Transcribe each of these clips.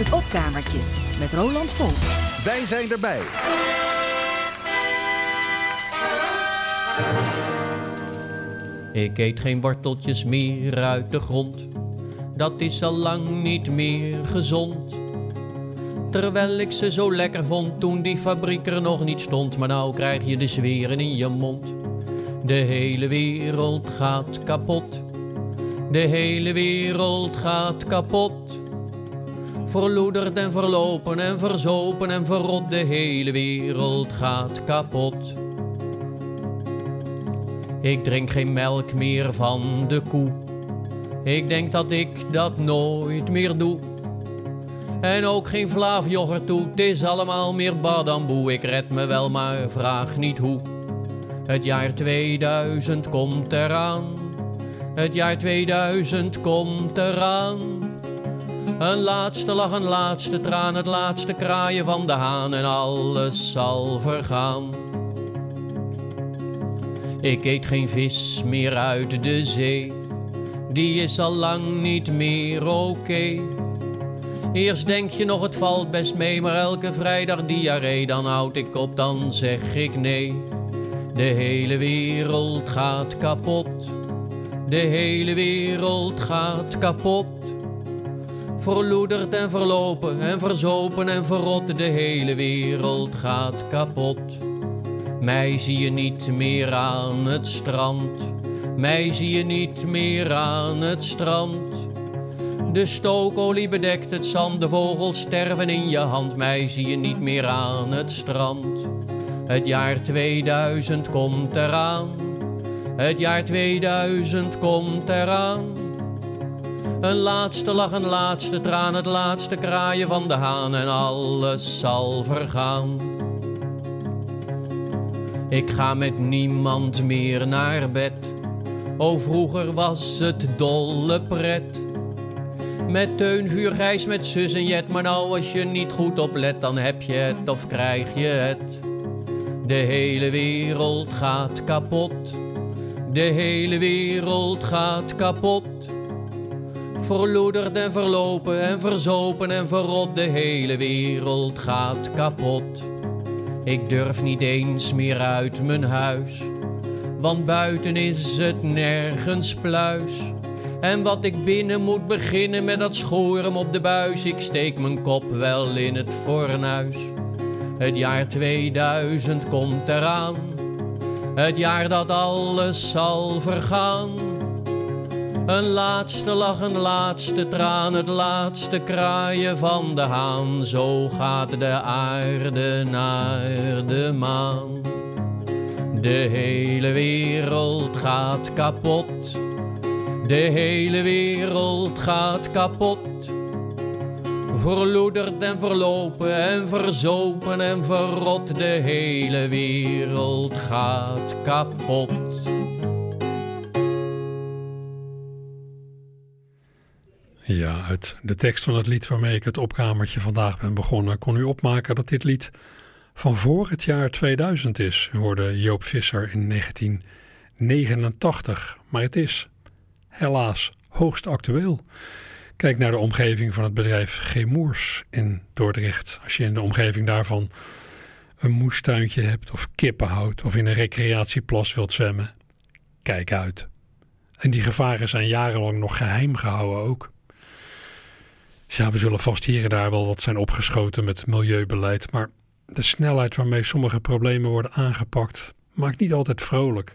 Het opkamertje met Roland Volk. Wij zijn erbij. Ik eet geen worteltjes meer uit de grond. Dat is al lang niet meer gezond. Terwijl ik ze zo lekker vond toen die fabriek er nog niet stond. Maar nou krijg je de zweren in je mond. De hele wereld gaat kapot. De hele wereld gaat kapot. Verloederd en verlopen en verzopen en verrot. De hele wereld gaat kapot. Ik drink geen melk meer van de koe. Ik denk dat ik dat nooit meer doe. En ook geen vlaafjoghurt toe, het is allemaal meer badamboe. Ik red me wel, maar vraag niet hoe. Het jaar 2000 komt eraan. Het jaar 2000 komt eraan. Een laatste lach, een laatste traan, het laatste kraaien van de haan en alles zal vergaan. Ik eet geen vis meer uit de zee, die is al lang niet meer oké. Eerst denk je nog het valt best mee, maar elke vrijdag diarree, dan houd ik op, dan zeg ik nee. De hele wereld gaat kapot, de hele wereld gaat kapot. Verloederd en verlopen en verzopen en verrot, de hele wereld gaat kapot. Mij zie je niet meer aan het strand, mij zie je niet meer aan het strand. De stookolie bedekt het zand, de vogels sterven in je hand, mij zie je niet meer aan het strand. Het jaar 2000 komt eraan, het jaar 2000 komt eraan. Een laatste lach, een laatste traan, het laatste kraaien van de haan en alles zal vergaan. Ik ga met niemand meer naar bed. O, vroeger was het dolle pret. Met Teun, Vuur, Gijs, met zus en Jet. Maar nou als je niet goed oplet, dan heb je het of krijg je het. De hele wereld gaat kapot. De hele wereld gaat kapot. Verloederd en verlopen en verzopen en verrot. De hele wereld gaat kapot. Ik durf niet eens meer uit mijn huis, want buiten is het nergens pluis. En wat ik binnen moet beginnen met dat schoren op de buis, ik steek mijn kop wel in het fornuis. Het jaar 2000 komt eraan, het jaar dat alles zal vergaan. Een laatste lach, een laatste traan, het laatste kraaien van de haan. Zo gaat de aarde naar de maan. De hele wereld gaat kapot. De hele wereld gaat kapot. Verloederd en verlopen en verzopen en verrot. De hele wereld gaat kapot. Ja, uit de tekst van het lied waarmee ik het opkamertje vandaag ben begonnen, kon u opmaken dat dit lied van voor het jaar 2000 is. Hoorde Joop Visser in 1989, maar het is helaas hoogst actueel. Kijk naar de omgeving van het bedrijf Gemoers in Dordrecht. Als je in de omgeving daarvan een moestuintje hebt of kippen houdt of in een recreatieplas wilt zwemmen, kijk uit. En die gevaren zijn jarenlang nog geheim gehouden ook. Ja, we zullen vast hier en daar wel wat zijn opgeschoten met milieubeleid, maar de snelheid waarmee sommige problemen worden aangepakt maakt niet altijd vrolijk.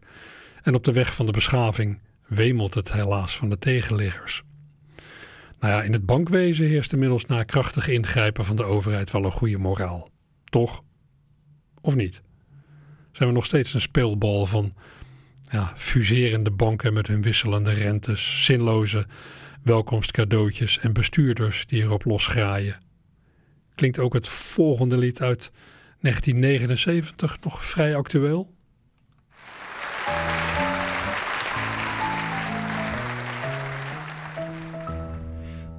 En op de weg van de beschaving wemelt het helaas van de tegenliggers. Nou ja, in het bankwezen heerst inmiddels na krachtig ingrijpen van de overheid wel een goede moraal. Toch? Of niet? Zijn we nog steeds een speelbal van ja, fuserende banken met hun wisselende rentes, zinloze welkomstcadeautjes en bestuurders die erop losgraaien. Klinkt ook het volgende lied uit 1979 nog vrij actueel?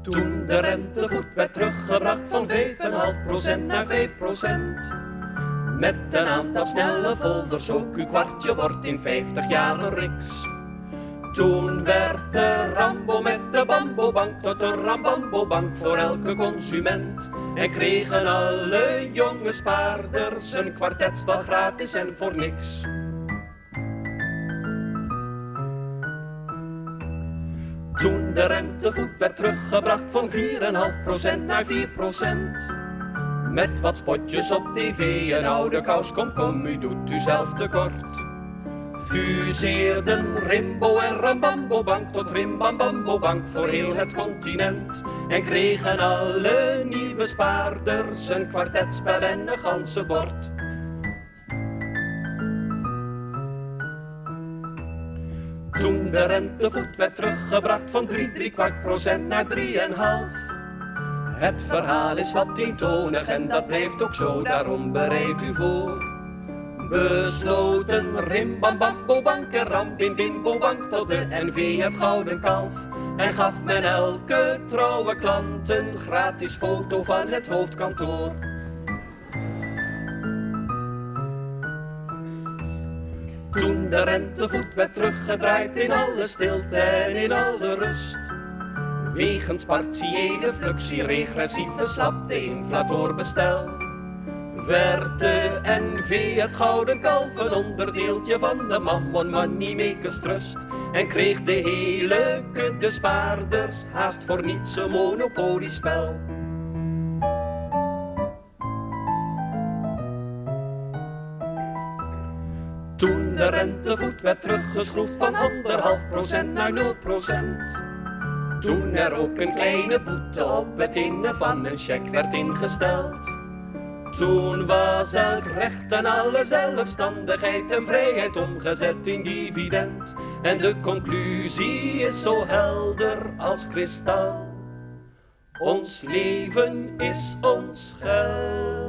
Toen de rentevoet werd teruggebracht van 5,5% naar 5%. Met een aantal snelle folders, ook uw kwartje wordt in 50 jaar een riks. Toen werd de Rambo met de bambobank tot een Rambambobank voor elke consument. En kregen alle jonge spaarders een kwartetspel gratis en voor niks. Toen de rentevoet werd teruggebracht van 4,5% naar 4%. Met wat spotjes op tv, een oude kous, kom kom, u doet u zelf tekort. Fuseerden Rimbo en Rambambo Bank tot Rimbambambo Bank voor heel het continent. En kregen alle nieuwe spaarders een kwartetspel en een ganse bord. Toen de rentevoet werd teruggebracht van 3, 3 kwart procent naar 3,5. Het verhaal is wat eentonig en dat blijft ook zo, daarom bereid u voor. Besloten rimbambambobank en rambimbimbobank tot de NV het gouden kalf. En gaf men elke trouwe klant een gratis foto van het hoofdkantoor. Toen de rentevoet werd teruggedraaid in alle stilte en in alle rust. Wegens partiële fluxie, regressieve slapte inflatorbestel. Werd de NV het gouden kalf een onderdeeltje van de Mammon Money Makers Trust. En kreeg de hele kudde spaarders haast voor niets een monopoliespel. Toen de rentevoet werd teruggeschroefd van anderhalf procent naar 0 procent. Toen er ook een kleine boete op het innen van een cheque werd ingesteld. Toen was elk recht en alle zelfstandigheid en vrijheid omgezet in dividend. En de conclusie is zo helder als kristal. Ons leven is ons geld.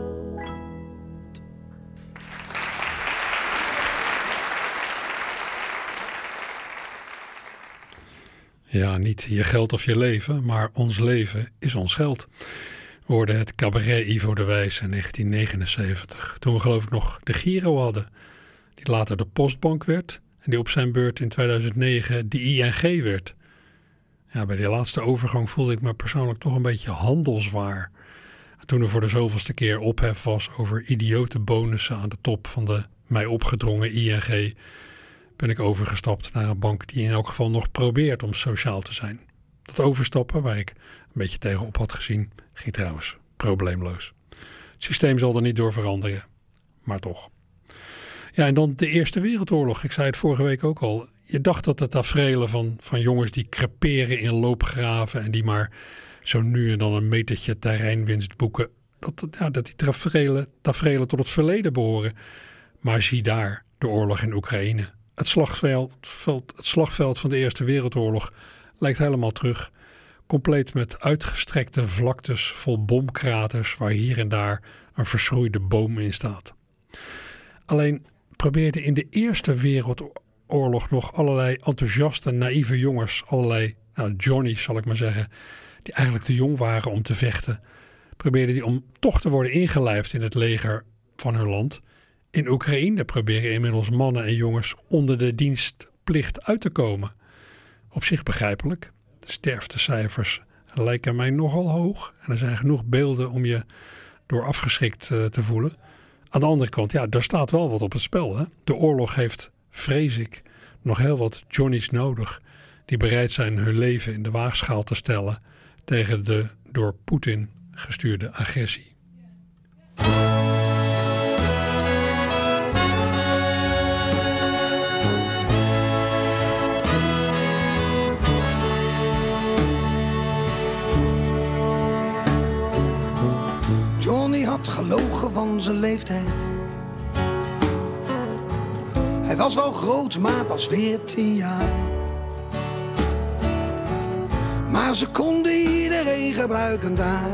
Ja, niet je geld of je leven, maar ons leven is ons geld. We hoorden het cabaret Ivo de Wijs in 1979. Toen we geloof ik nog de Giro hadden. Die later de Postbank werd. En die op zijn beurt in 2009 de ING werd. Ja, bij die laatste overgang voelde ik me persoonlijk toch een beetje handelswaar. Toen er voor de zoveelste keer ophef was over idiote bonussen aan de top van de mij opgedrongen ING ben ik overgestapt naar een bank die in elk geval nog probeert om sociaal te zijn. Dat overstappen, waar ik een beetje tegenop had gezien, ging trouwens probleemloos. Het systeem zal er niet door veranderen, maar toch. Ja, en dan de Eerste Wereldoorlog. Ik zei het vorige week ook al. Je dacht dat de tafereelen van, van jongens die creperen in loopgraven en die maar zo nu en dan een metertje terreinwinst boeken, dat, ja, dat die tafereelen tot het verleden behoren. Maar zie daar de oorlog in Oekraïne het slagveld, het slagveld van de Eerste Wereldoorlog lijkt helemaal terug. Compleet met uitgestrekte vlaktes vol bomkraters waar hier en daar een verschroeide boom in staat. Alleen probeerden in de Eerste Wereldoorlog nog allerlei enthousiaste, naïeve jongens, allerlei nou, Johnny's zal ik maar zeggen, die eigenlijk te jong waren om te vechten, probeerden die om toch te worden ingelijfd in het leger van hun land. In Oekraïne proberen inmiddels mannen en jongens onder de dienstplicht uit te komen. Op zich begrijpelijk. Sterftecijfers lijken mij nogal hoog. En er zijn genoeg beelden om je door afgeschrikt eh, te voelen. Aan de andere kant, ja, daar staat wel wat op het spel. Hè? De oorlog heeft, vrees ik, nog heel wat Johnny's nodig. Die bereid zijn hun leven in de waagschaal te stellen tegen de door Poetin gestuurde agressie. Leeftijd. Hij was wel groot, maar pas veertien jaar. Maar ze konden iedereen gebruiken daar.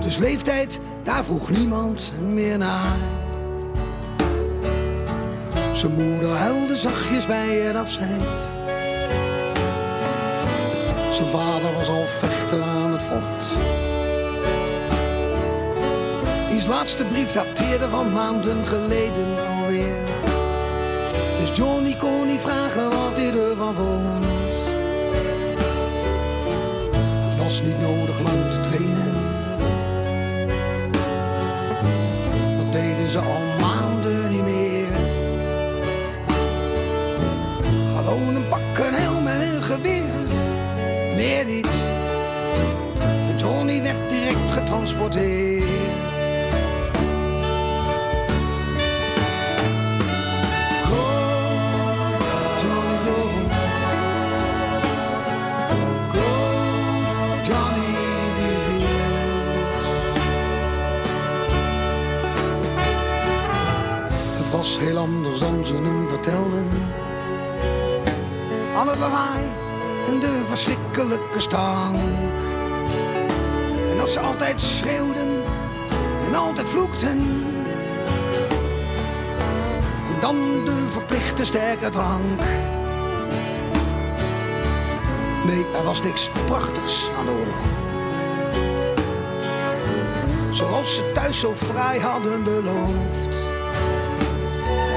Dus leeftijd, daar vroeg niemand meer naar. Zijn moeder huilde zachtjes bij het afscheid. Zijn vader was al vechter aan het front. Diens laatste brief dateerde van maanden geleden alweer. Dus Johnny kon niet vragen wat hij ervan vond. Het was niet nodig lang te trainen. Dat deden ze al maanden niet meer. Gewoon een pak, een helm en een geweer. Meer niet. Johnny werd direct getransporteerd. Verschrikkelijke stank. En dat ze altijd schreeuwden en altijd vloekten. En dan de verplichte sterke drank. Nee, er was niks prachtigs aan de oorlog. Zoals ze thuis zo vrij hadden beloofd.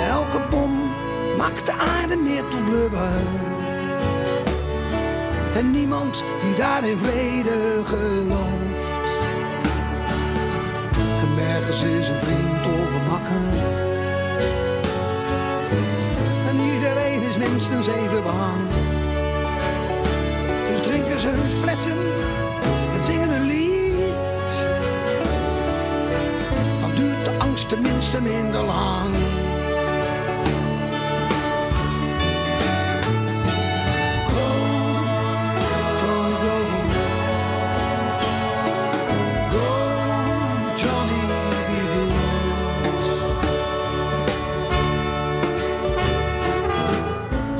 Elke bom maakt de aarde meer tot blubber. En niemand die daar in vrede gelooft. En nergens is een vriend of een. En iedereen is minstens even bang. Dus drinken ze hun flessen en zingen een lied. Dan duurt de angst tenminste minder lang.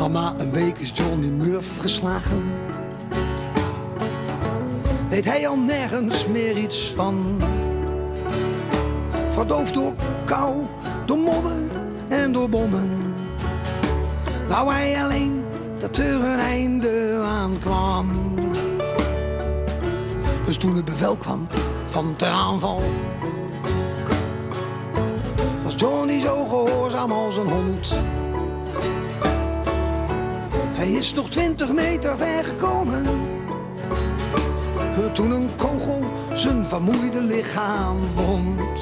Al na een week is Johnny Murph geslagen. Weet hij al nergens meer iets van. Verdoofd door kou, door modder en door bommen. Wou hij alleen dat er een einde aan kwam. Dus toen het bevel kwam van ter aanval, was Johnny zo gehoorzaam als een hond. Hij is nog twintig meter ver gekomen. Toen een kogel zijn vermoeide lichaam wond.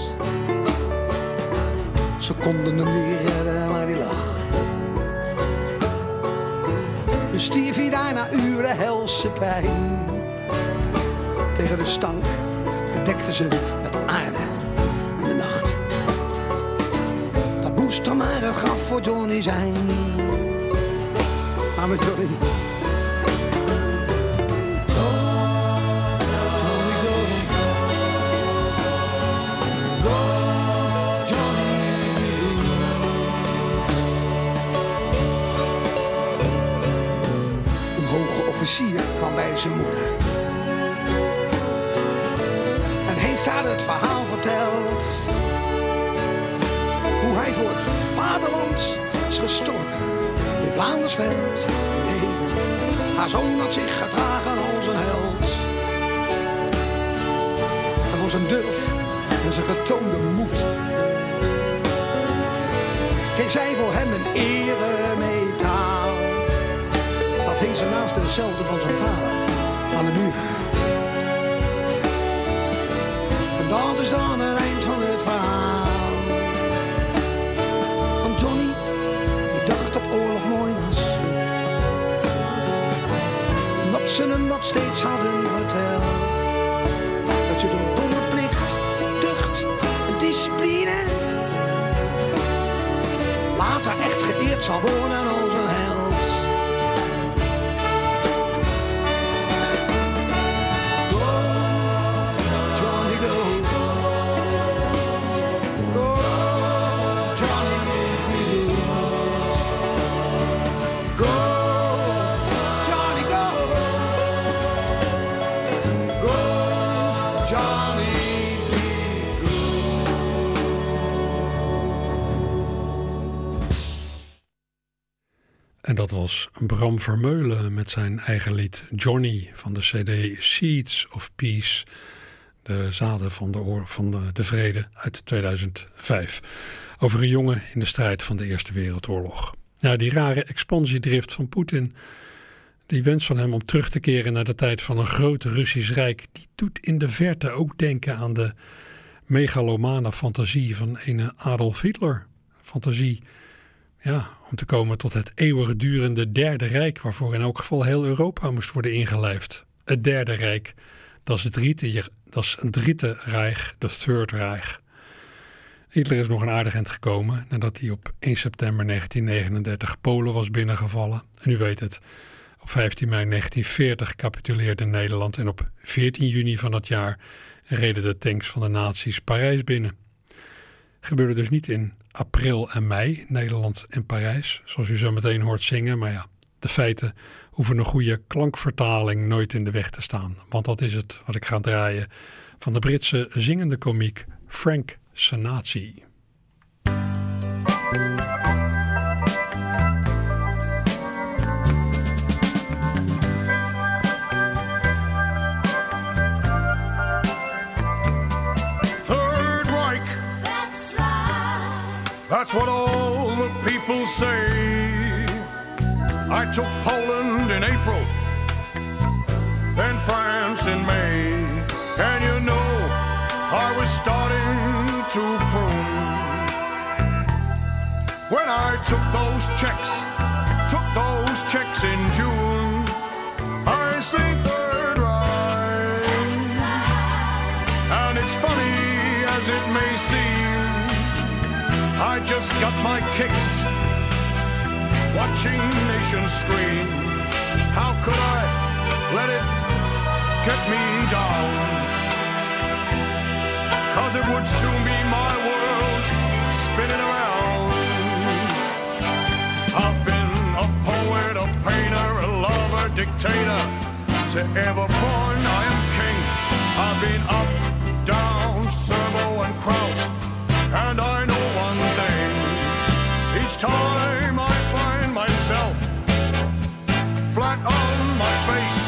Ze konden hem niet redden, maar die lag. Dus stierf hij daar na uren helse pijn. Tegen de stank bedekte ze met aarde in de nacht. Dat moest er maar een graf voor Johnny zijn. Met Johnny. Officier kwam bij zijn moeder. En heeft haar het verhaal verteld. Hoe hij voor het vaderland is gestorven. In Vlaandersveld. Nee, haar zoon had zich gedragen als een held. En voor zijn durf en zijn getoonde moed. Kreeg zij voor hem een eremetaal. Dat hing ze naast dezelfde van zijn vader aan de muur. En dat is dan ze hem dat steeds hadden verteld. Dat je door domme plicht, tucht en discipline later echt geëerd zal worden als een held. En dat was Bram Vermeulen met zijn eigen lied Johnny van de CD Seeds of Peace. De zaden van de, oor, van de, de vrede uit 2005. Over een jongen in de strijd van de Eerste Wereldoorlog. Ja, die rare expansiedrift van Poetin, die wens van hem om terug te keren naar de tijd van een groot Russisch Rijk, die doet in de verte ook denken aan de megalomane fantasie van een Adolf Hitler. Fantasie ja, om te komen tot het eeuwigdurende Derde Rijk, waarvoor in elk geval heel Europa moest worden ingelijfd. Het Derde Rijk, dat is het Dritte, dat is een Dritte Rijk, de Third Reich. Hitler is nog een aardig eind gekomen nadat hij op 1 september 1939 Polen was binnengevallen. En u weet het, op 15 mei 1940 capituleerde Nederland en op 14 juni van dat jaar reden de tanks van de nazi's Parijs binnen. Gebeurde dus niet in april en mei, Nederland en Parijs, zoals u zo meteen hoort zingen. Maar ja, de feiten hoeven een goede klankvertaling nooit in de weg te staan. Want dat is het wat ik ga draaien van de Britse zingende komiek Frank Sinatra. That's what all the people say. I took Poland in April, then France in May. And you know, I was starting to croon. When I took those checks, I just got my kicks watching nations scream. How could I let it get me down? Cause it would soon be my world spinning around. I've been a poet, a painter, a lover, dictator. To ever born, I am king. I've been up, down, servo, and kraut. And I each time I find myself flat on my face,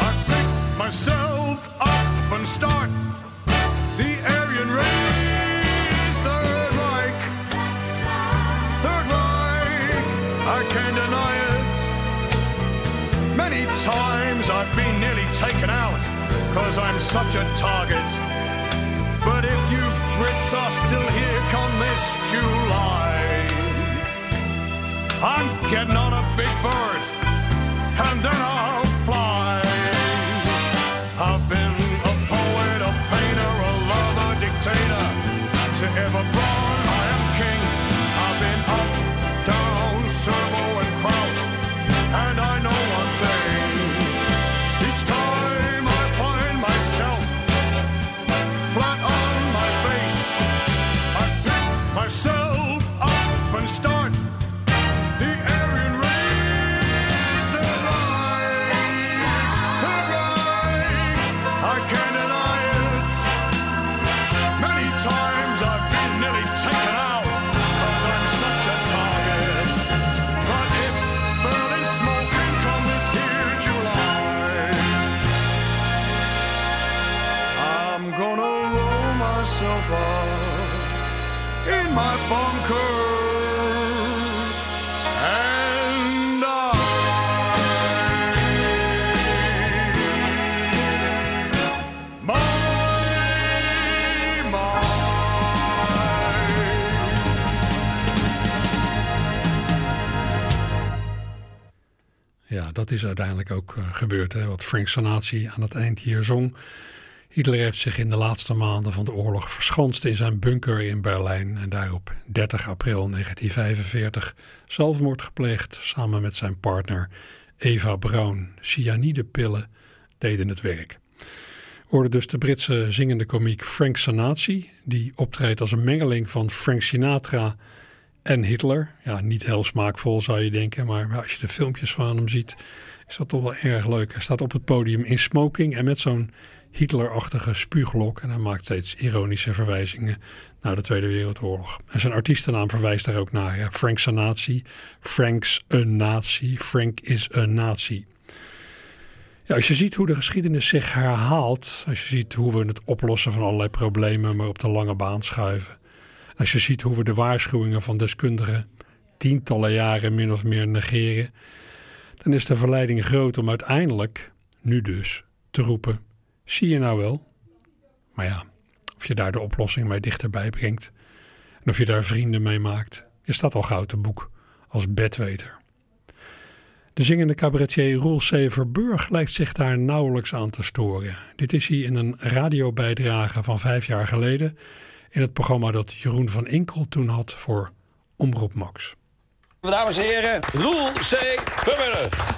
I pick myself up and start the Aryan race. Third Reich, Third Reich, I can't deny it. Many times I've been nearly taken out, cause I'm such a target. But if you Brits are still here come this July, I'm getting on a big bird and then I'll is uiteindelijk ook eh, gebeurd. Hè? Wat Frank Sinatra aan het eind hier zong. Hitler heeft zich in de laatste maanden van de oorlog verschanst in zijn bunker in Berlijn. En daar op 30 april 1945 zelfmoord gepleegd samen met zijn partner Eva Braun. Cyanidepillen deden het werk. We hoorden dus de Britse zingende komiek Frank Sinatra. Die optreedt als een mengeling van Frank Sinatra en Hitler. Ja, niet heel smaakvol zou je denken, maar als je de filmpjes van hem ziet, is dat toch wel erg leuk. Hij staat op het podium in smoking en met zo'n Hitlerachtige spuuglok. En hij maakt steeds ironische verwijzingen naar de Tweede Wereldoorlog. En zijn artiestennaam verwijst daar ook naar. Ja. Frank Sinatra, Frank's een nazi, Frank is een nazi. Ja, als je ziet hoe de geschiedenis zich herhaalt, als je ziet hoe we het oplossen van allerlei problemen maar op de lange baan schuiven. Als je ziet hoe we de waarschuwingen van deskundigen tientallen jaren min of meer negeren, dan is de verleiding groot om uiteindelijk, nu dus, te roepen: zie je nou wel? Maar ja, of je daar de oplossing mee dichterbij brengt en of je daar vrienden mee maakt, is dat al gauw te boek als bedweter. De zingende cabaretier Roel C. Verburg lijkt zich daar nauwelijks aan te storen. Dit is hij in een radiobijdrage van vijf jaar geleden in het programma dat Jeroen van Inkel toen had voor Omroep Max. Dames en heren, Roel C. Verburg.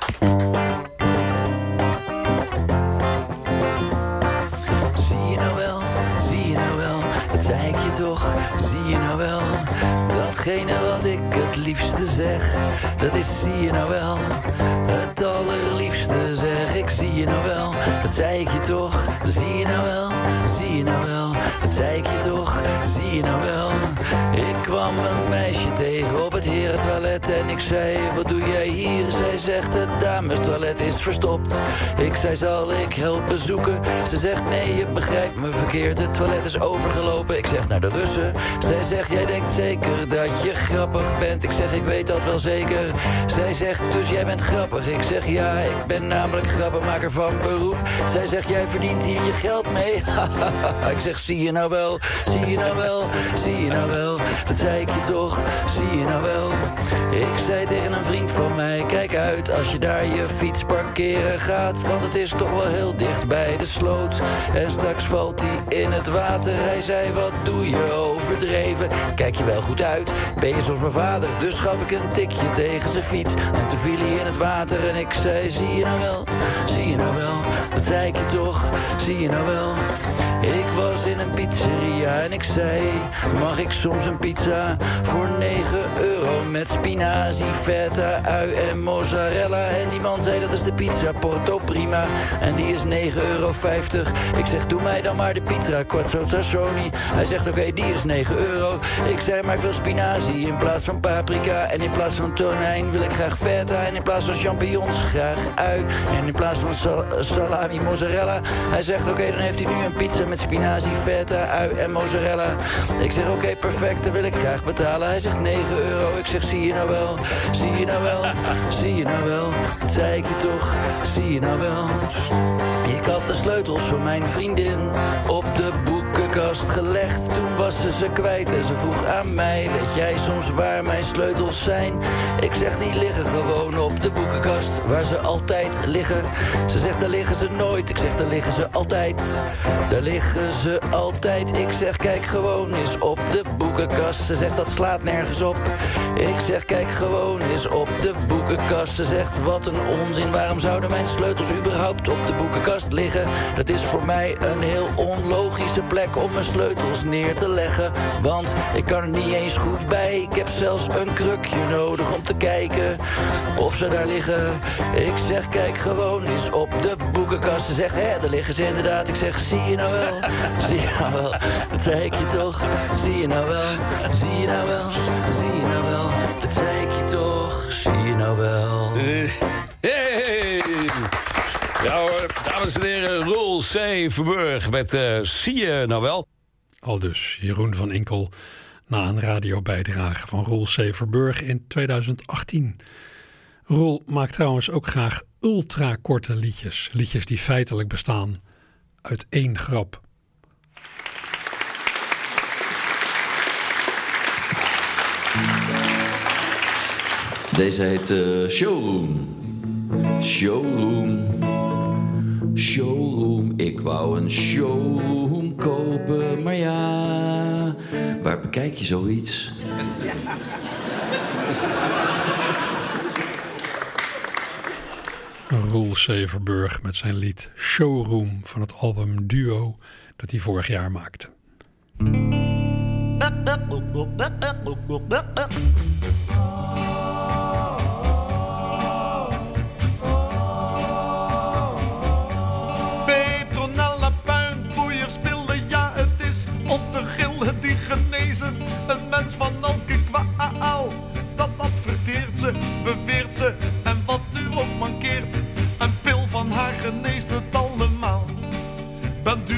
Zie je nou wel, zie je nou wel, dat zei ik je toch, zie je nou wel. Datgene wat ik het liefste zeg, dat is zie je nou wel. Het allerliefste zeg ik, zie je nou wel, dat zei ik je toch, zie je nou wel, zie je nou wel. Dat zei ik je toch, Ik kwam een meisje tegen op het herentoilet en ik zei, wat doe jij hier? Zij zegt, het damestoilet is verstopt. Ik zei, zal ik helpen zoeken? Ze zegt, nee, je begrijpt me verkeerd, het toilet is overgelopen. Ik zeg, naar de Russen. Zij zegt, jij denkt zeker dat je grappig bent. Ik zeg, ik weet dat wel zeker. Zij zegt, dus jij bent grappig. Ik zeg, ja, ik ben namelijk grappenmaker van beroep. Zij zegt, jij verdient hier je geld mee. ik zeg, zie je nou wel, zie je nou wel, zie je nou wel. Dat zei ik je toch, zie je nou wel. Ik zei tegen een vriend van mij, kijk uit als je daar je fiets parkeren gaat. Want het is toch wel heel dicht bij de sloot. En straks valt hij in het water. Hij zei, wat doe je overdreven? Kijk je wel goed uit, ben je zoals mijn vader? Dus gaf ik een tikje tegen zijn fiets. En toen viel hij in het water en ik zei, zie je nou wel, zie je nou wel. Dat zei ik je toch, zie je nou wel. Ik was in een pizzeria en ik zei, mag ik soms een pizza voor 9 euro met spinazie, feta, ui en mozzarella. En die man zei, dat is de pizza Porto Prima en die is 9,50 euro. Ik zeg, doe mij dan maar de pizza Quattro Tassoni. Hij zegt, oké, die is 9 euro. Ik zei, maar ik wil spinazie in plaats van paprika en in plaats van tonijn wil ik graag feta en in plaats van champignons graag ui en in plaats van sal salami mozzarella. Hij zegt, oké, dan heeft hij nu een pizza met spinazie, feta, ui en mozzarella. Ik zeg oké, perfect, dan wil ik graag betalen. Hij zegt 9 euro. Ik zeg zie je nou wel, zie je nou wel, zie je nou wel. Dat zei ik je toch, zie je nou wel. Ik had de sleutels van mijn vriendin op de gelegd. Toen was ze ze kwijt en ze vroeg aan mij: Weet jij soms waar mijn sleutels zijn? Ik zeg: Die liggen gewoon op de boekenkast waar ze altijd liggen. Ze zegt: Daar liggen ze nooit. Ik zeg: Daar liggen ze altijd. Daar liggen ze altijd. Ik zeg: Kijk gewoon eens op de boekenkast. Ze zegt: Dat slaat nergens op. Ik zeg: Kijk gewoon eens op de boekenkast. Ze zegt: Wat een onzin. Waarom zouden mijn sleutels überhaupt op de boekenkast liggen? Dat is voor mij een heel onlogische plek om mijn sleutels neer te leggen. Want ik kan er niet eens goed bij. Ik heb zelfs een krukje nodig om te kijken of ze daar liggen. Ik zeg, kijk gewoon eens op de boekenkast. Ze zegt, hè, daar liggen ze inderdaad. Ik zeg, zie je nou wel? Zie je nou wel? Dat zei ik je toch? Zie je nou wel? Zie je nou wel? Zie je nou wel? Dat zei ik je toch? Zie je nou wel? Hey! Ja hoor, dames en heren, Roel C. Verburg met uh, Zie je nou wel? Al dus Jeroen van Inkel na een radiobijdrage van Roel C. Verburg in 2018. Roel maakt trouwens ook graag ultra korte liedjes. Liedjes die feitelijk bestaan uit één grap. Deze heet uh, Showroom. Showroom. Showroom. Ik wou een showroom kopen, maar ja. Waar bekijk je zoiets? Roel Severburg met zijn lied Showroom van het album Duo dat hij vorig jaar maakte.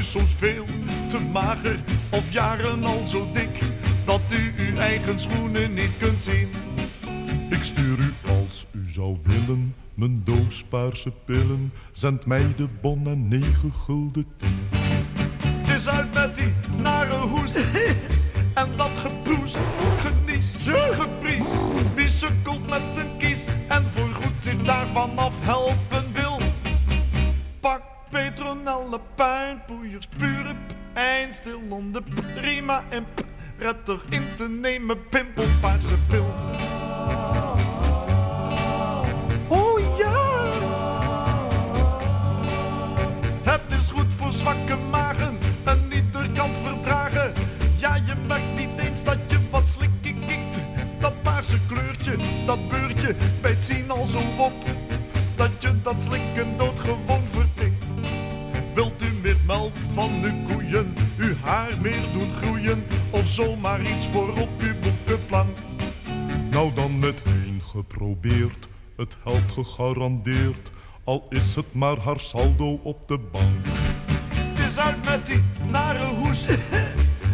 soms veel te mager of jaren al zo dik dat u uw eigen schoenen niet kunt zien. Ik stuur u als u zou willen mijn doos paarse pillen. Zend mij de bon en negen gulden tien. Het is uit met die petronelle pijnpoeiers, pure pijn, stil onder prima en prettig in te nemen, pimpelpaarse pil. Oh ja! Het is goed voor zwakke magen en ieder kan verdragen. Ja, je merkt niet eens dat je wat slikkie kikt. Dat paarse kleurtje, dat beurtje, bij het zien al zo op. Dat je dat slikken doodgewoon van uw koeien, uw haar meer doen groeien? Of zomaar iets voor op uw boekenplank? Nou dan meteen geprobeerd, het helpt gegarandeerd, al is het maar haar saldo op de bank. Het is uit met die nare hoes.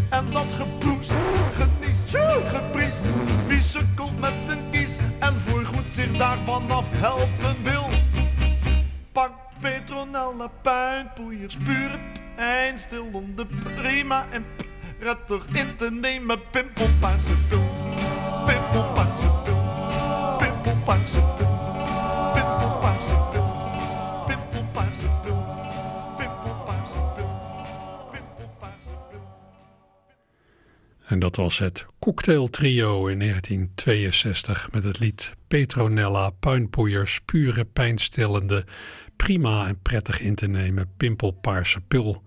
En dat geproest, genies, gepriest. Wie sukkelt met een kies en voorgoed zich daarvan af helpen wil. Pak petronelle pijnpoeiers, pure pijn, stil om de prima en prettig in te nemen. Pimpelpaarse pil, pimpelpaarse pil, pimpelpaarse pil. En dat was het Cocktail Trio in 1962 met het lied Petronella, puinpoeiers, pure pijnstillende, prima en prettig in te nemen, pimpelpaarse pil.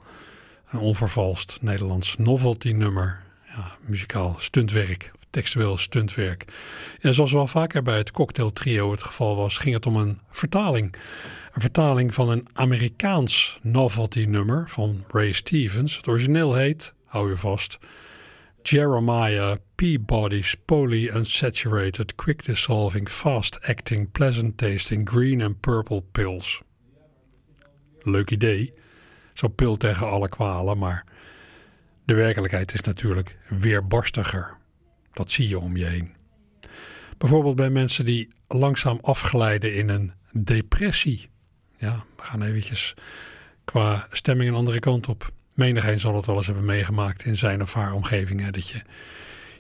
Een onvervalst Nederlands novelty nummer, ja, muzikaal stuntwerk, textueel stuntwerk. En zoals wel vaker bij het Cocktail Trio het geval was, ging het om een vertaling. Een vertaling van een Amerikaans novelty nummer van Ray Stevens. Het origineel heet, hou je vast, Jeremiah Peabody's Polyunsaturated Quick Dissolving Fast Acting Pleasant Tasting Green and Purple Pills. Leuk idee, zo'n pil tegen alle kwalen, maar de werkelijkheid is natuurlijk weerbarstiger. Dat zie je om je heen. Bijvoorbeeld bij mensen die langzaam afglijden in een depressie. Ja, we gaan eventjes qua stemming een andere kant op. Menigeen zal het wel eens hebben meegemaakt in zijn of haar omgeving. Dat je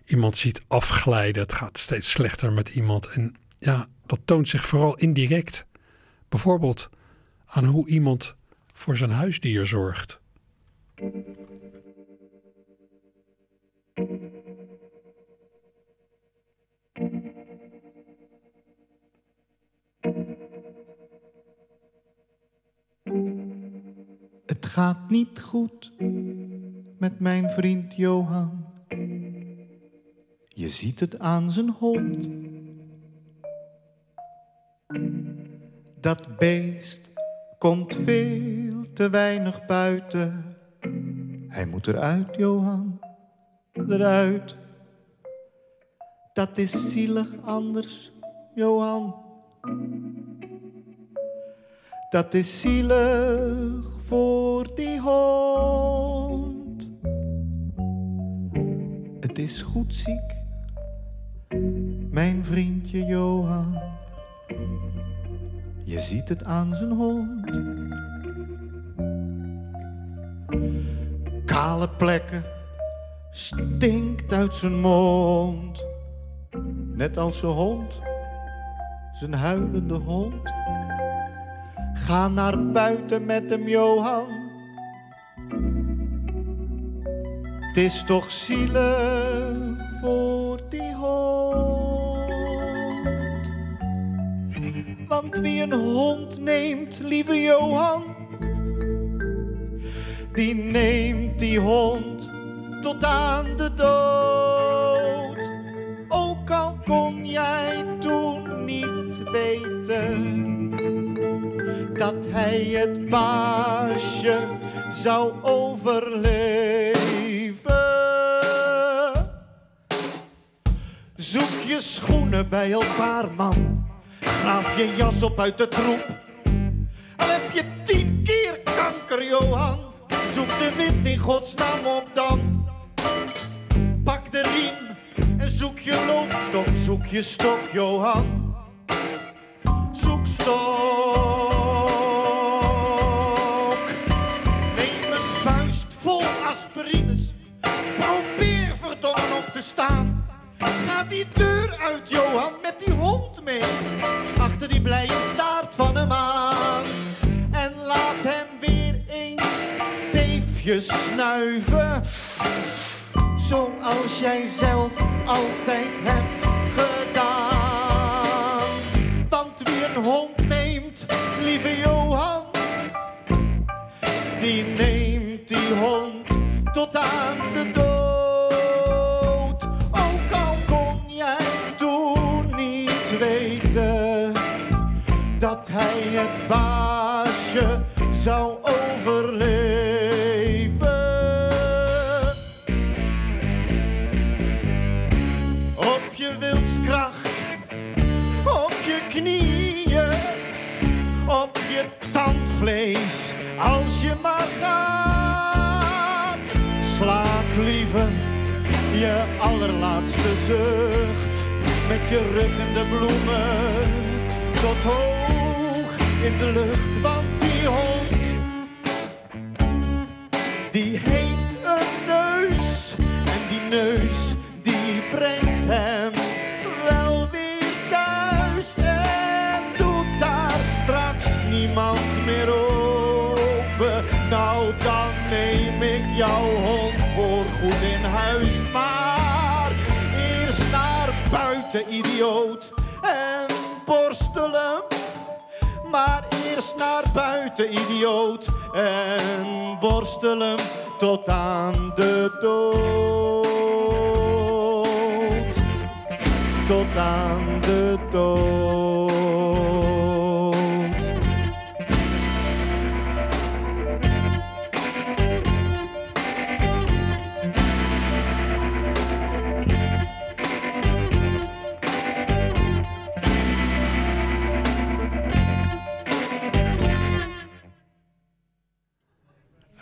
iemand ziet afglijden. Het gaat steeds slechter met iemand. En ja, dat toont zich vooral indirect. Bijvoorbeeld aan hoe iemand voor zijn huisdier zorgt. Het gaat niet goed met mijn vriend Johan. Je ziet het aan zijn hond. Dat beest komt veel te weinig buiten. Hij moet eruit, Johan, eruit. Dat is zielig anders, Johan. Dat is zielig voor die hond. Het is goed ziek, mijn vriendje Johan. Je ziet het aan zijn hond. Kale plekken, stinkt uit zijn mond. Net als zijn hond, zijn huilende hond. Ga naar buiten met hem, Johan. Het is toch zielig Wie een hond neemt, lieve Johan, die neemt die hond tot aan de dood. Ook al kon jij toen niet weten dat hij het baasje zou overleven. Zoek je schoenen bij elkaar, man. Graaf je jas op uit de troep. Al heb je tien keer kanker, Johan. Zoek de wind in godsnaam op dan. Pak de riem en zoek je loopstok, zoek je stok, Johan. Neem een vuist vol aspirines. Probeer verdomme op te staan. Ga die deur uit, Johan, Achter die blije staart van een maan. En laat hem weer eens teefjes snuiven. Zoals jij zelf altijd hebt gedaan. Want wie een hond neemt, lieve Johan, die neemt die hond tot aan de dood. Als je maar gaat. Slaak liever je allerlaatste zucht, met je rug in de bloemen, tot hoog in de lucht, want die hond, die heeft een neus, en die neus, die brengt hem Maar eerst naar buiten, idioot, en borstel hem tot aan de dood. Tot aan de dood.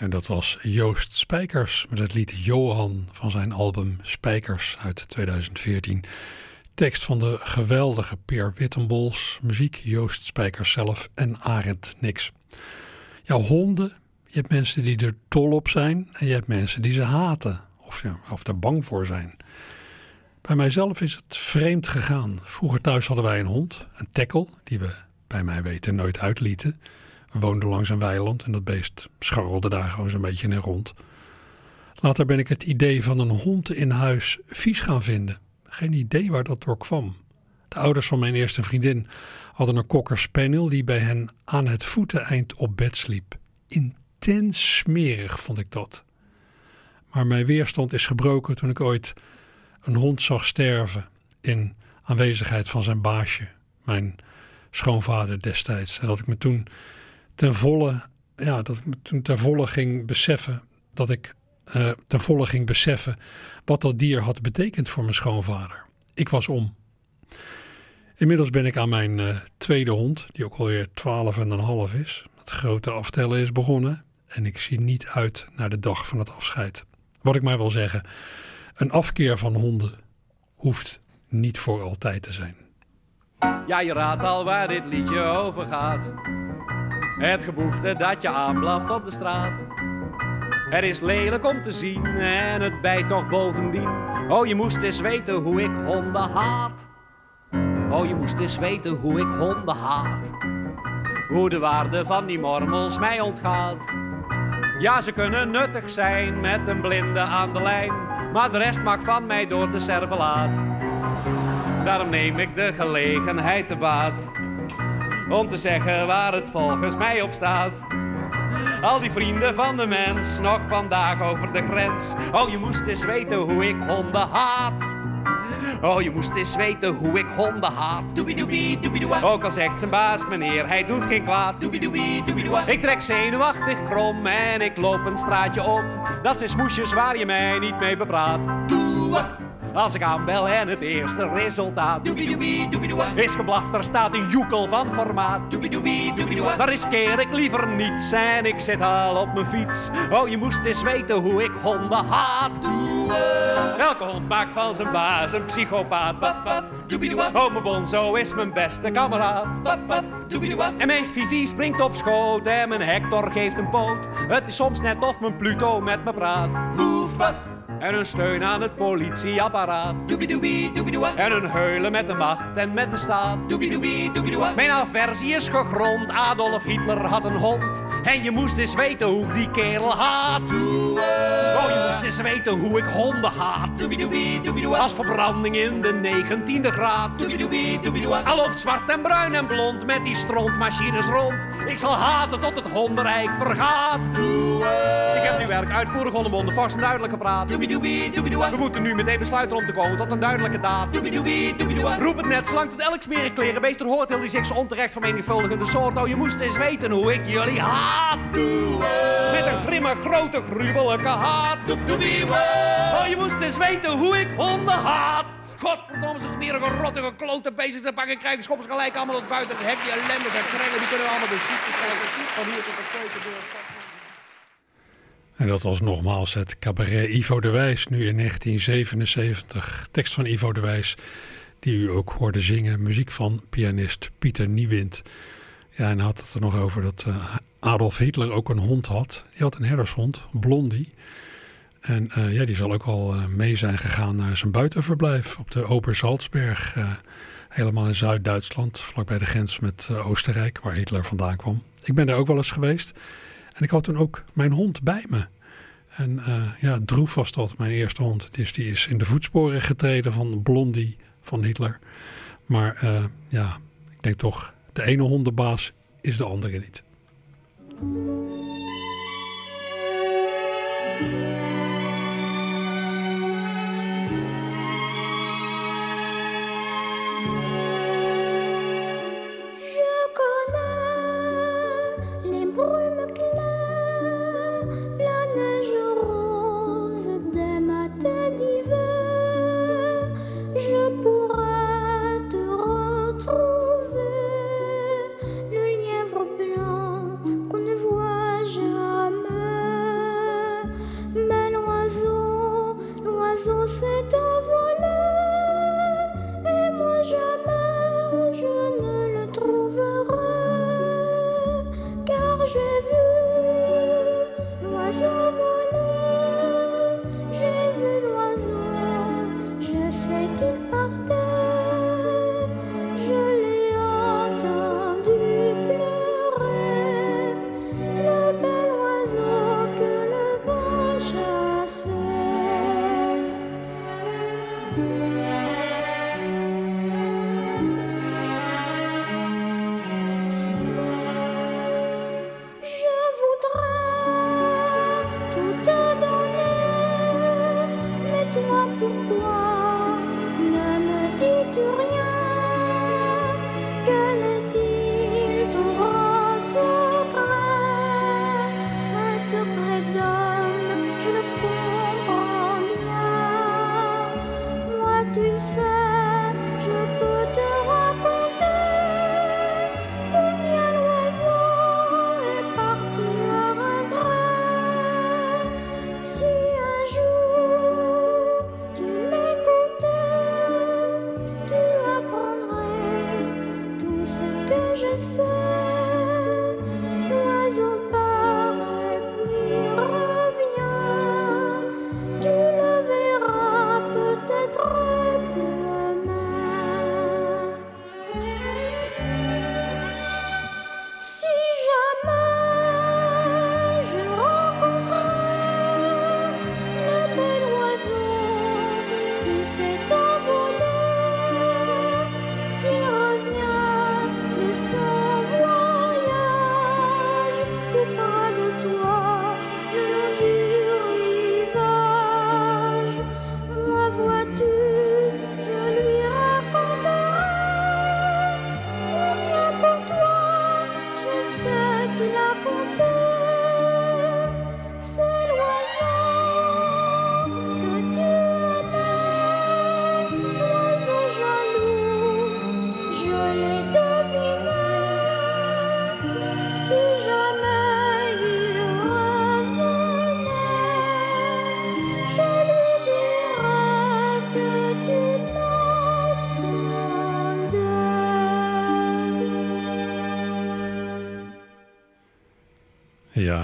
En dat was Joost Spijkers met het lied Johan van zijn album Spijkers uit 2014. Tekst van de geweldige Peer Wittenbols, muziek Joost Spijkers zelf en Arend Niks. Ja, honden, je hebt mensen die er dol op zijn en je hebt mensen die ze haten of, ja, of er bang voor zijn. Bij mijzelf is het vreemd gegaan. Vroeger thuis hadden wij een hond, een tackle, die we bij mij weten nooit uitlieten. We woonden langs een weiland en dat beest scharrelde daar gewoon zo'n beetje in rond. Later ben ik het idee van een hond in huis vies gaan vinden. Geen idee waar dat door kwam. De ouders van mijn eerste vriendin hadden een cocker spaniel die bij hen aan het voeteneind op bed sliep. Intens smerig vond ik dat. Maar mijn weerstand is gebroken toen ik ooit een hond zag sterven in aanwezigheid van zijn baasje, mijn schoonvader destijds. En dat ik me toen ten volle, ja, dat ik toen ten volle ging beseffen dat ik uh, ten volle ging beseffen wat dat dier had betekend voor mijn schoonvader. Ik was om. Inmiddels ben ik aan mijn uh, tweede hond, die ook alweer 12 en een half is. Het grote aftellen is begonnen en ik zie niet uit naar de dag van het afscheid. Wat ik maar wil zeggen, een afkeer van honden hoeft niet voor altijd te zijn. Ja, je raadt al waar dit liedje over gaat. Het geboefte dat je aanblaft op de straat. Het is lelijk om te zien en het bijt nog bovendien. Oh, je moest eens weten hoe ik honden haat. Oh, je moest eens weten hoe ik honden haat. Hoe de waarde van die mormels mij ontgaat. Ja, ze kunnen nuttig zijn met een blinde aan de lijn. Maar de rest maakt van mij door de servelaat. Daarom neem ik de gelegenheid te baat. Om te zeggen waar het volgens mij op staat. Al die vrienden van de mens, nog vandaag over de grens. Oh, je moest eens weten hoe ik honden haat. Oh, je moest eens weten hoe ik honden haat. Ook al zegt zijn baas, meneer, hij doet geen kwaad. Ik trek zenuwachtig krom en ik loop een straatje om. Dat zijn smoesjes waar je mij niet mee bepraat. Als ik aanbel en het eerste resultaat is geblaft, er staat een joekel van formaat. Daar riskeer ik liever niets en ik zit al op mijn fiets. Oh, je moest eens weten hoe ik honden haat. Elke hond maakt van zijn baas een psychopaat. Oh, mijn bonzo is mijn beste kameraad. En mijn Fifi springt op schoot en mijn Hector geeft een poot. Het is soms net of mijn Pluto met me praat. Woef. En een steun aan het politieapparaat. En een heulen met de macht en met de staat. Mijn aversie is gegrond. Adolf Hitler had een hond. En je moest eens weten hoe ik die kerel haat. Oh, je moest eens weten hoe ik honden haat. Als verbranding in de negentiende graad. Al op zwart en bruin en blond met die strontmachines rond. Ik zal haten tot het hondenrijk vergaat. Ik heb nu werk uitvoerig hondenbonden vast en duidelijk gepraat. We moeten nu meteen besluiten om te komen tot een duidelijke daad. Roep het net, zolang tot elk smerig klerenbeest er hoort heel die zich zo onterecht vermenigvuldigende soort. Oh, je moest eens weten hoe ik jullie haat. Met een grimme, grote, gruwelijke haat. Oh, je moest eens weten hoe ik honden haat. Godverdomme, ze smerige, rottige, klote bezig te pakken. Krijgen schoppers gelijk allemaal tot buiten het hek. Die ellendige krengen, die kunnen allemaal de ziekte krijgen. Van hier tot de keukendeur. En dat was nogmaals het cabaret Ivo de Wijs, nu in 1977. Tekst van Ivo de Wijs, die u ook hoorde zingen. Muziek van pianist Pieter Niewind. Ja, en hij had het er nog over dat uh, Adolf Hitler ook een hond had. Die had een herdershond, Blondie. En uh, ja, die zal ook al uh, mee zijn gegaan naar zijn buitenverblijf op de Obersalzberg. helemaal in Zuid-Duitsland, vlakbij de grens met Oostenrijk, waar Hitler vandaan kwam. Ik ben daar ook wel eens geweest. En ik had toen ook mijn hond bij me. En ja, Droef was dat, mijn eerste hond. Dus die is in de voetsporen getreden van Blondie van Hitler. Maar ja, ik denk toch, de ene hondenbaas is de andere niet. Thank you. oiseaux s'étendent.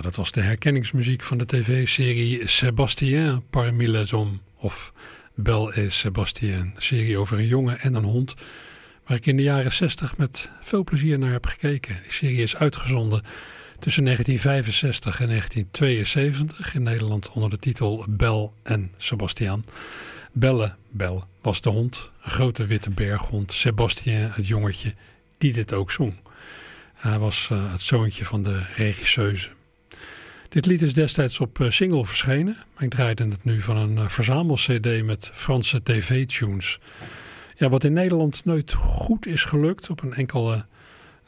Ja, dat was de herkenningsmuziek van de tv-serie Sébastien hommes. Of Belle et Sébastien. Serie over een jongen en een hond. Waar ik in de jaren 60 met veel plezier naar heb gekeken. Die serie is uitgezonden tussen 1965 en 1972 in Nederland onder de titel Bel en Sebastian. Belle, Bel, was de hond, een grote witte berghond. Sebastien, het jongetje, die dit ook zong. Hij was uh, het zoontje van de regisseuse. Dit lied is destijds op uh, single verschenen. Ik draaide het nu van een uh, verzamel-cd met Franse tv-tunes. Ja, wat in Nederland nooit goed is gelukt op een enkele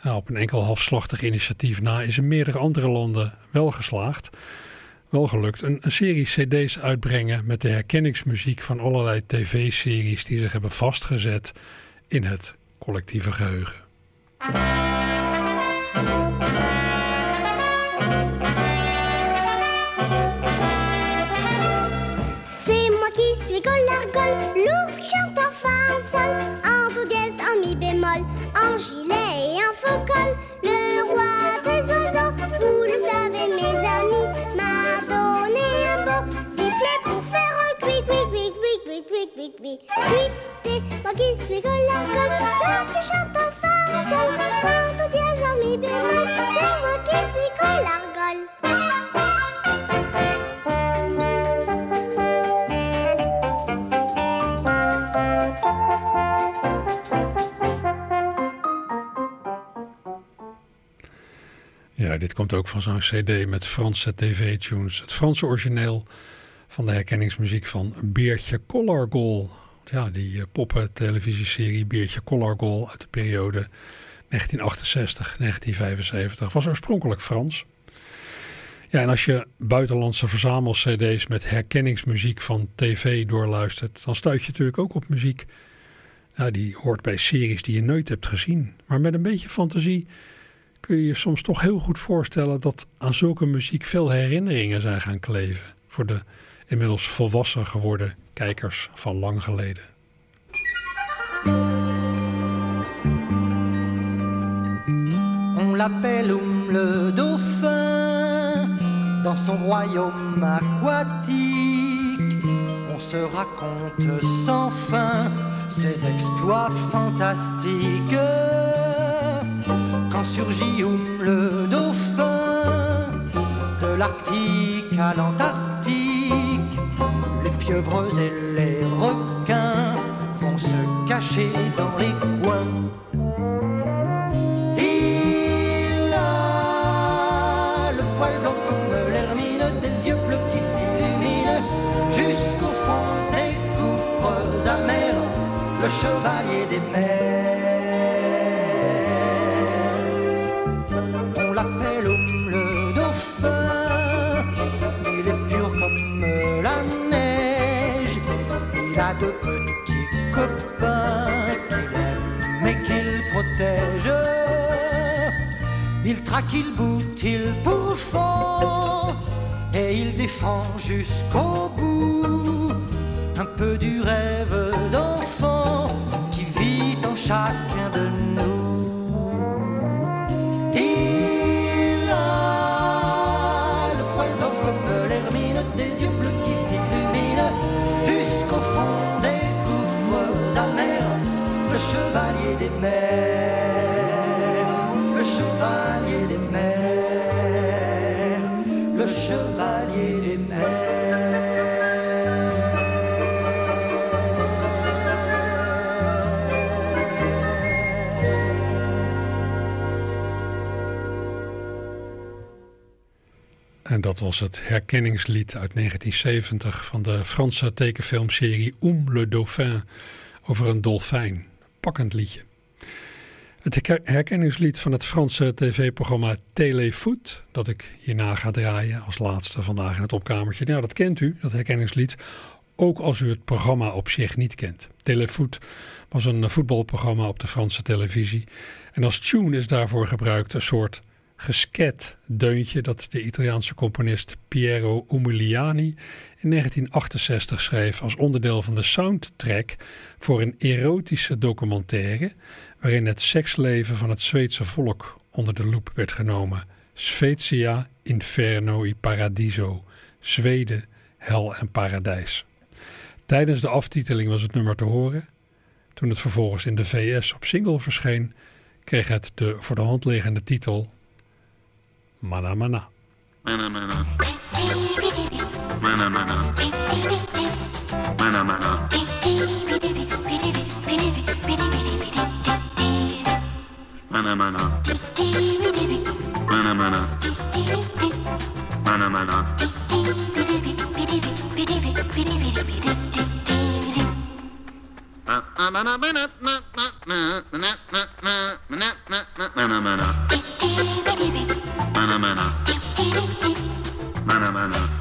nou, op een enkel halfslachtig initiatief na is in meerdere andere landen wel geslaagd. Wel gelukt. Een, een serie cd's uitbrengen met de herkenningsmuziek van allerlei tv-series die zich hebben vastgezet in het collectieve geheugen. Le roi des oiseaux. Vous le savez, mes amis, m'a donné un beau sifflet pour faire un cuic, cuic, cuic, cuic, cuic, cuic, cuic, Oui, c'est moi qui suis colacom lorsque je chante en fin sol. Quand on dit à mi c'est moi qui suis colargol. Ja, dit komt ook van zo'n cd met Franse tv-tunes. Het Franse origineel van de herkenningsmuziek van Beertje Collargol. Ja, die uh, poppen televisieserie Beertje Collargol uit de periode 1968-1975 was oorspronkelijk Frans. Ja, en als je buitenlandse verzamel-cd's met herkenningsmuziek van tv doorluistert, dan stuit je natuurlijk ook op muziek. Die hoort bij series die je nooit hebt gezien. Maar met een beetje fantasie kun je je soms toch heel goed voorstellen dat aan zulke muziek veel herinneringen zijn gaan kleven. Voor de inmiddels volwassen geworden kijkers van lang geleden. On l'appelle le dauphin dans son royaume aquatique. On se raconte sans fin ses exploits fantastiques. Quand surgit le dauphin, de l'Arctique à l'Antarctique, les pieuvres et les requins vont se cacher dans les coins. Il a le poil blanc comme l'hermine, des yeux bleus qui s'illuminent jusqu'au fond des gouffres amers, le chevalier des mers. Il a de petits copains qu'il aime et qu'il protège. Il traque, il boute, il pourfend et il défend jusqu'au bout un peu du rêve d'enfant qui vit en chacun de nous. Dat was het herkenningslied uit 1970 van de Franse tekenfilmserie Oum le Dauphin over een dolfijn. Pakkend liedje. Het herkenningslied van het Franse tv-programma Téléfoot, dat ik hierna ga draaien als laatste vandaag in het opkamertje. Nou, dat kent u, dat herkenningslied, ook als u het programma op zich niet kent. Téléfoot was een voetbalprogramma op de Franse televisie. En als tune is daarvoor gebruikt een soort gesket deuntje dat de Italiaanse componist Piero Umiliani in 1968 schreef als onderdeel van de soundtrack voor een erotische documentaire waarin het seksleven van het Zweedse volk onder de loep werd genomen Svezia Inferno i Paradiso. Zweden, hel en paradijs. Tijdens de aftiteling was het nummer te horen. Toen het vervolgens in de VS op single verscheen, kreeg het de voor de hand liggende titel Mana Mana. Mana mana. Mana mana. Mana mana. Mana mana. Mana mana. Mana mana. Mana mana. Mana mana. Mana mana. Mana mana mana mana. Mana mana. Mana mana.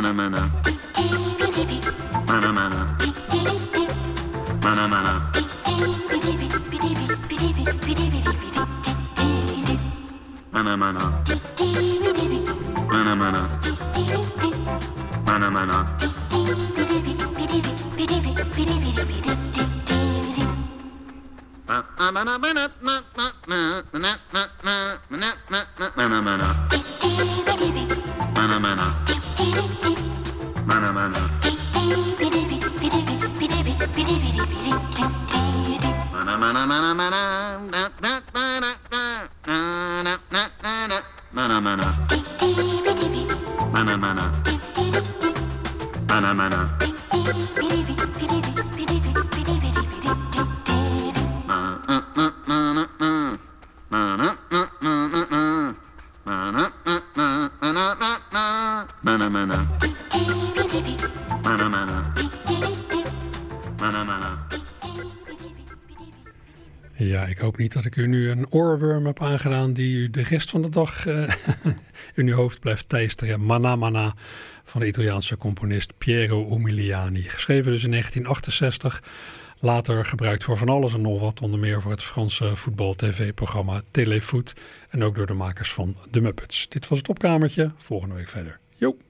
Na. Mana mana. Mana mana. Mana mana. Mana mana. Mana mana. Mana mana. Mana mana mana na na na na na na na na na mana mana. Mana aangedaan die u de rest van de dag eh, in uw hoofd blijft teisteren. Mana Mana van de Italiaanse componist Piero Umiliani. Geschreven dus in 1968. Later gebruikt voor van alles en nog wat. Onder meer voor het Franse voetbal-tv-programma Téléfoot. En ook door de makers van The Muppets. Dit was het opkamertje. Volgende week verder. Jo.